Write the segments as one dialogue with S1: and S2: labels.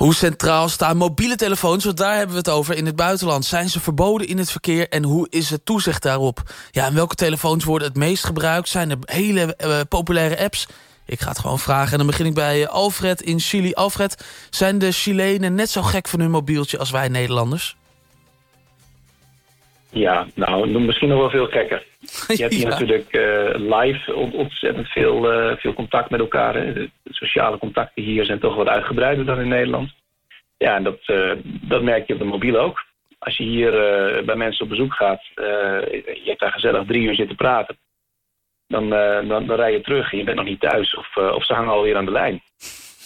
S1: Hoe centraal staan mobiele telefoons, want daar hebben we het over in het buitenland. Zijn ze verboden in het verkeer en hoe is het toezicht daarop? Ja, en welke telefoons worden het meest gebruikt? Zijn er hele uh, populaire apps? Ik ga het gewoon vragen. En dan begin ik bij Alfred in Chili. Alfred, zijn de Chilenen net zo gek van hun mobieltje als wij Nederlanders?
S2: Ja, nou, misschien nog wel veel gekker. Je hebt hier natuurlijk uh, live ontzettend veel, uh, veel contact met elkaar. De sociale contacten hier zijn toch wat uitgebreider dan in Nederland. Ja, en dat, uh, dat merk je op de mobiel ook. Als je hier bij mensen op bezoek gaat, je hebt daar gezellig drie uur zitten praten. Dan, dan, dan rij je terug en je bent nog niet thuis of, of ze hangen alweer aan de lijn.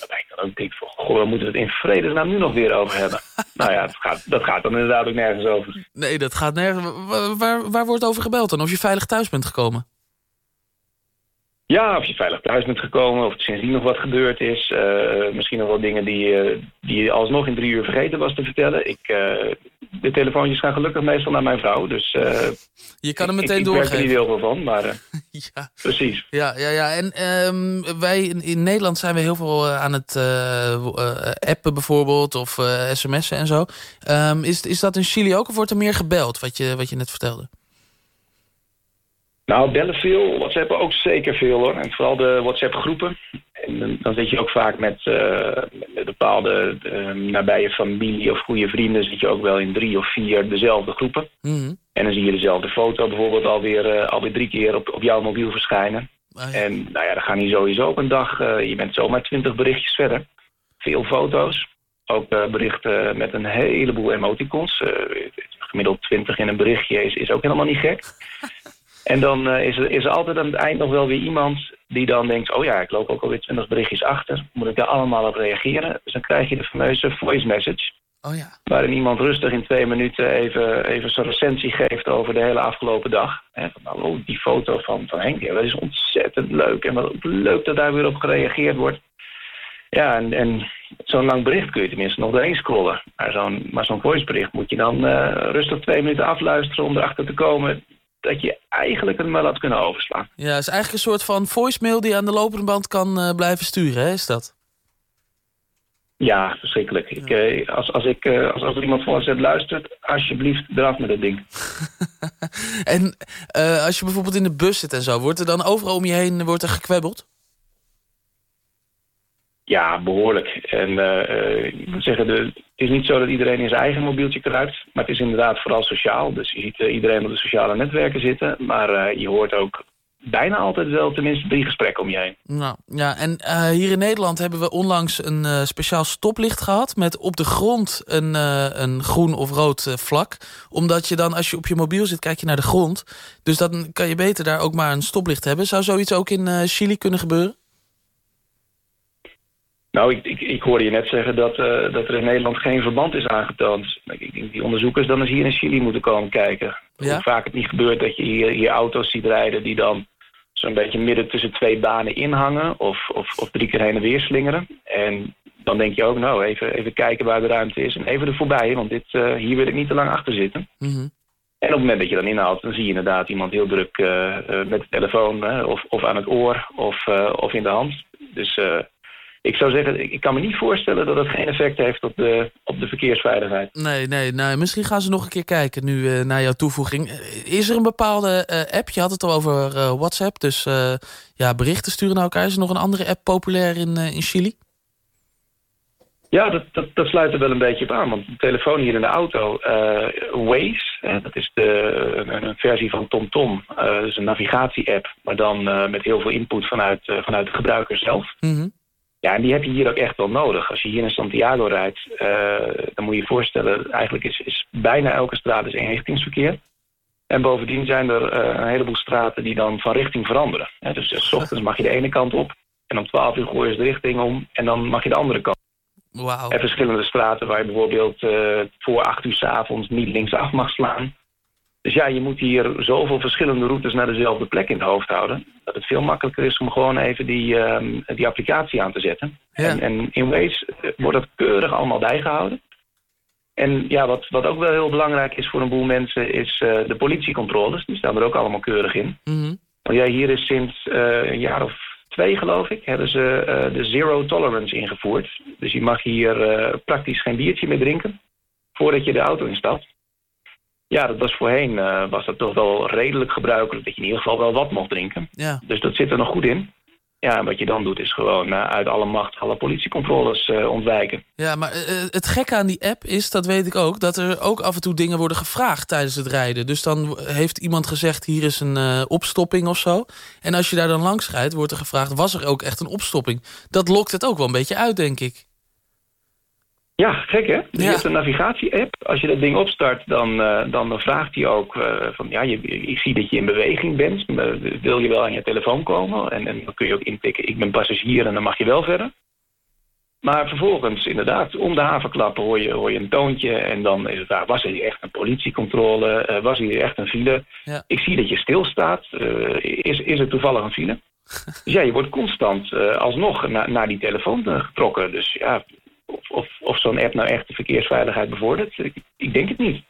S2: Dan ik dan ook denk van, goh, we moeten het in vredesnaam nu nog weer over hebben. nou ja, dat gaat, dat gaat dan inderdaad ook nergens over.
S1: Nee, dat gaat nergens. Waar, waar, waar wordt over gebeld dan? Of je veilig thuis bent gekomen?
S2: Ja, of je veilig thuis bent gekomen, of sindsdien nog wat gebeurd is. Uh, misschien nog wel dingen die, uh, die je alsnog in drie uur vergeten was te vertellen. Ik, uh, de telefoontjes gaan gelukkig meestal naar mijn vrouw, dus...
S1: je kan hem meteen
S2: ik,
S1: doorgeven.
S2: Ik werk er niet heel veel van, maar ja. precies.
S1: Ja, ja, ja. en um, wij in, in, Nederland zijn we heel veel aan het appen bijvoorbeeld, of sms'en en zo. Um, is, is dat in Chili ook, of wordt er meer gebeld, wat je, wat je net vertelde?
S2: Nou, bellen veel, WhatsAppen ook zeker veel hoor. En vooral de WhatsApp-groepen. En dan zit je ook vaak met, uh, met bepaalde uh, nabije familie of goede vrienden... zit je ook wel in drie of vier dezelfde groepen.
S1: Mm
S2: En dan zie je dezelfde foto bijvoorbeeld alweer, uh, alweer drie keer op, op jouw mobiel verschijnen.
S1: Ah, ja.
S2: En nou ja, dan gaan die sowieso op een dag... je bent zomaar twintig berichtjes verder. Veel foto's. Ook berichten met een heleboel emoticons. gemiddeld twintig in een berichtje is, is ook helemaal niet gek. En dan uh, is, er, is er altijd aan het eind nog wel weer iemand die dan denkt... oh ja, ik loop ook alweer twintig berichtjes achter. Moet ik daar allemaal op reageren? Dus dan krijg je de fameuze voice message.
S1: Oh ja.
S2: Waarin iemand rustig in twee minuten even, even zo'n recensie geeft over de hele afgelopen dag. En van, nou, oh, die foto van, van Henk, ja, dat is ontzettend leuk. En wat leuk dat daar weer op gereageerd wordt. Ja, en, en zo'n lang bericht kun je tenminste nog doorheen scrollen. Maar zo'n zo'n voicebericht moet je dan uh, rustig twee minuten afluisteren om erachter te komen dat je eigenlijk het wel had kunnen overslaan.
S1: Ja, het is eigenlijk een soort van voicemail die aan de lopende band kan uh, blijven sturen, hè? is dat?
S2: Ja, verschrikkelijk. Ik, uh, als, als, ik, uh, als, als iemand van zet luistert, alsjeblieft eraf met dat ding.
S1: en als je bijvoorbeeld in de bus zit en zo, wordt er dan overal om je heen wordt er gekwebbeld?
S2: Ja, behoorlijk. En uh, ik moet zeggen, de, het is niet zo dat iedereen in zijn eigen mobieltje kruipt. Maar het is inderdaad vooral sociaal. Dus je ziet uh, iedereen op de sociale netwerken zitten. Maar je hoort ook bijna altijd wel tenminste drie gesprekken om je heen.
S1: Nou, ja, en hier in Nederland hebben we onlangs een speciaal stoplicht gehad... met op de grond een, een groen of rood vlak. Omdat je dan, als je op je mobiel zit, kijk je naar de grond. Dus dan kan je beter daar ook maar een stoplicht hebben. Zou zoiets ook in Chili kunnen gebeuren?
S2: Nou, ik, ik, ik, hoorde je net zeggen dat, uh, dat er in Nederland geen verband is aangetoond. Ik denk die onderzoekers dan eens hier in Chili moeten komen kijken.
S1: Ja?
S2: Hoe vaak het niet gebeurt dat je hier, hier auto's ziet rijden... die dan zo'n beetje midden tussen twee banen inhangen... Of, of, of drie keer heen en weer slingeren. En dan denk je ook, nou, even, even kijken waar de ruimte is... en even er voorbij, want dit, uh, hier wil ik niet te lang achter zitten.
S1: Mm -hmm.
S2: En op het moment dat je dan inhaalt, dan zie je inderdaad iemand heel druk uh, met de telefoon... of, of aan het oor of, of in de hand. Dus ik zou zeggen, ik kan me niet voorstellen dat het geen effect heeft op de, op de verkeersveiligheid.
S1: Nee, nee, nee, misschien gaan ze nog een keer kijken nu uh, naar jouw toevoeging. Is er een bepaalde uh, app? Je had het al over uh, WhatsApp, dus ja, berichten sturen naar elkaar. Is er nog een andere app populair in, in Chili?
S2: Ja, dat, dat, dat, sluit er wel een beetje op aan. Want de telefoon hier in de auto, Waze, dat is de, een, een, versie van TomTom. dat is een navigatie-app, maar dan met heel veel input vanuit, vanuit de gebruiker zelf.
S1: Mm -hmm.
S2: Ja, en die heb je hier ook echt wel nodig. Als je hier in Santiago rijdt, uh, dan moet je je voorstellen... eigenlijk is, is bijna elke straat is eenrichtingsverkeer. En bovendien zijn er uh, een heleboel straten die dan van richting veranderen. He, dus s ochtends mag je de ene kant op... en om 12 uur gooi je de richting om en dan mag je de andere kant.
S1: Wow.
S2: En verschillende straten waar je bijvoorbeeld uh, voor 8 uur s avonds niet linksaf mag slaan. Dus ja, je moet hier zoveel verschillende routes naar dezelfde plek in het hoofd houden. Dat het veel makkelijker is om gewoon even die, um, die applicatie aan te zetten.
S1: Ja.
S2: En, en in Waze wordt dat keurig allemaal bijgehouden. En ja, wat, wat ook wel heel belangrijk is voor een boel mensen... is uh, de politiecontroles. Die staan er ook allemaal keurig in.
S1: Mm -hmm.
S2: Want ja, hier is sinds uh, een jaar of 2002 geloof ik, hebben ze de zero tolerance ingevoerd. Dus je mag hier praktisch geen biertje meer drinken voordat je de auto instapt. Ja, dat was voorheen was dat toch wel redelijk gebruikelijk dat je in ieder geval wel wat mocht drinken. Ja. Dus dat zit er nog goed in. Ja, en wat je dan doet is gewoon uh, uit alle macht alle politiecontroles uh, ontwijken.
S1: Ja, maar het gekke aan die app is, dat weet ik ook... dat er ook af en toe dingen worden gevraagd tijdens het rijden. Dus dan heeft iemand gezegd, hier is een opstopping of zo. En als je daar dan langs rijdt, wordt er gevraagd... was er ook echt een opstopping? Dat lokt het ook wel een beetje uit, denk ik.
S2: Ja, gek hè? Je hebt een navigatie-app. Als je dat ding opstart, dan, uh, dan vraagt hij ook uh, van... ja, je, ik zie dat je in beweging bent. Wil je wel aan je telefoon komen? En, en dan kun je ook intikken, ik ben passagier en dan mag je wel verder. Maar vervolgens, inderdaad, om de havenklap hoor je, hoor je een toontje... en dan is het daar, was er hier echt een politiecontrole? Uh, was hier echt een file? Ja. Ik zie dat je stilstaat. is, is er toevallig een file? dus ja, je wordt constant alsnog naar die telefoon getrokken. Dus ja, of, of, zo'n app nou echt de verkeersveiligheid bevordert. Ik, ik denk het niet.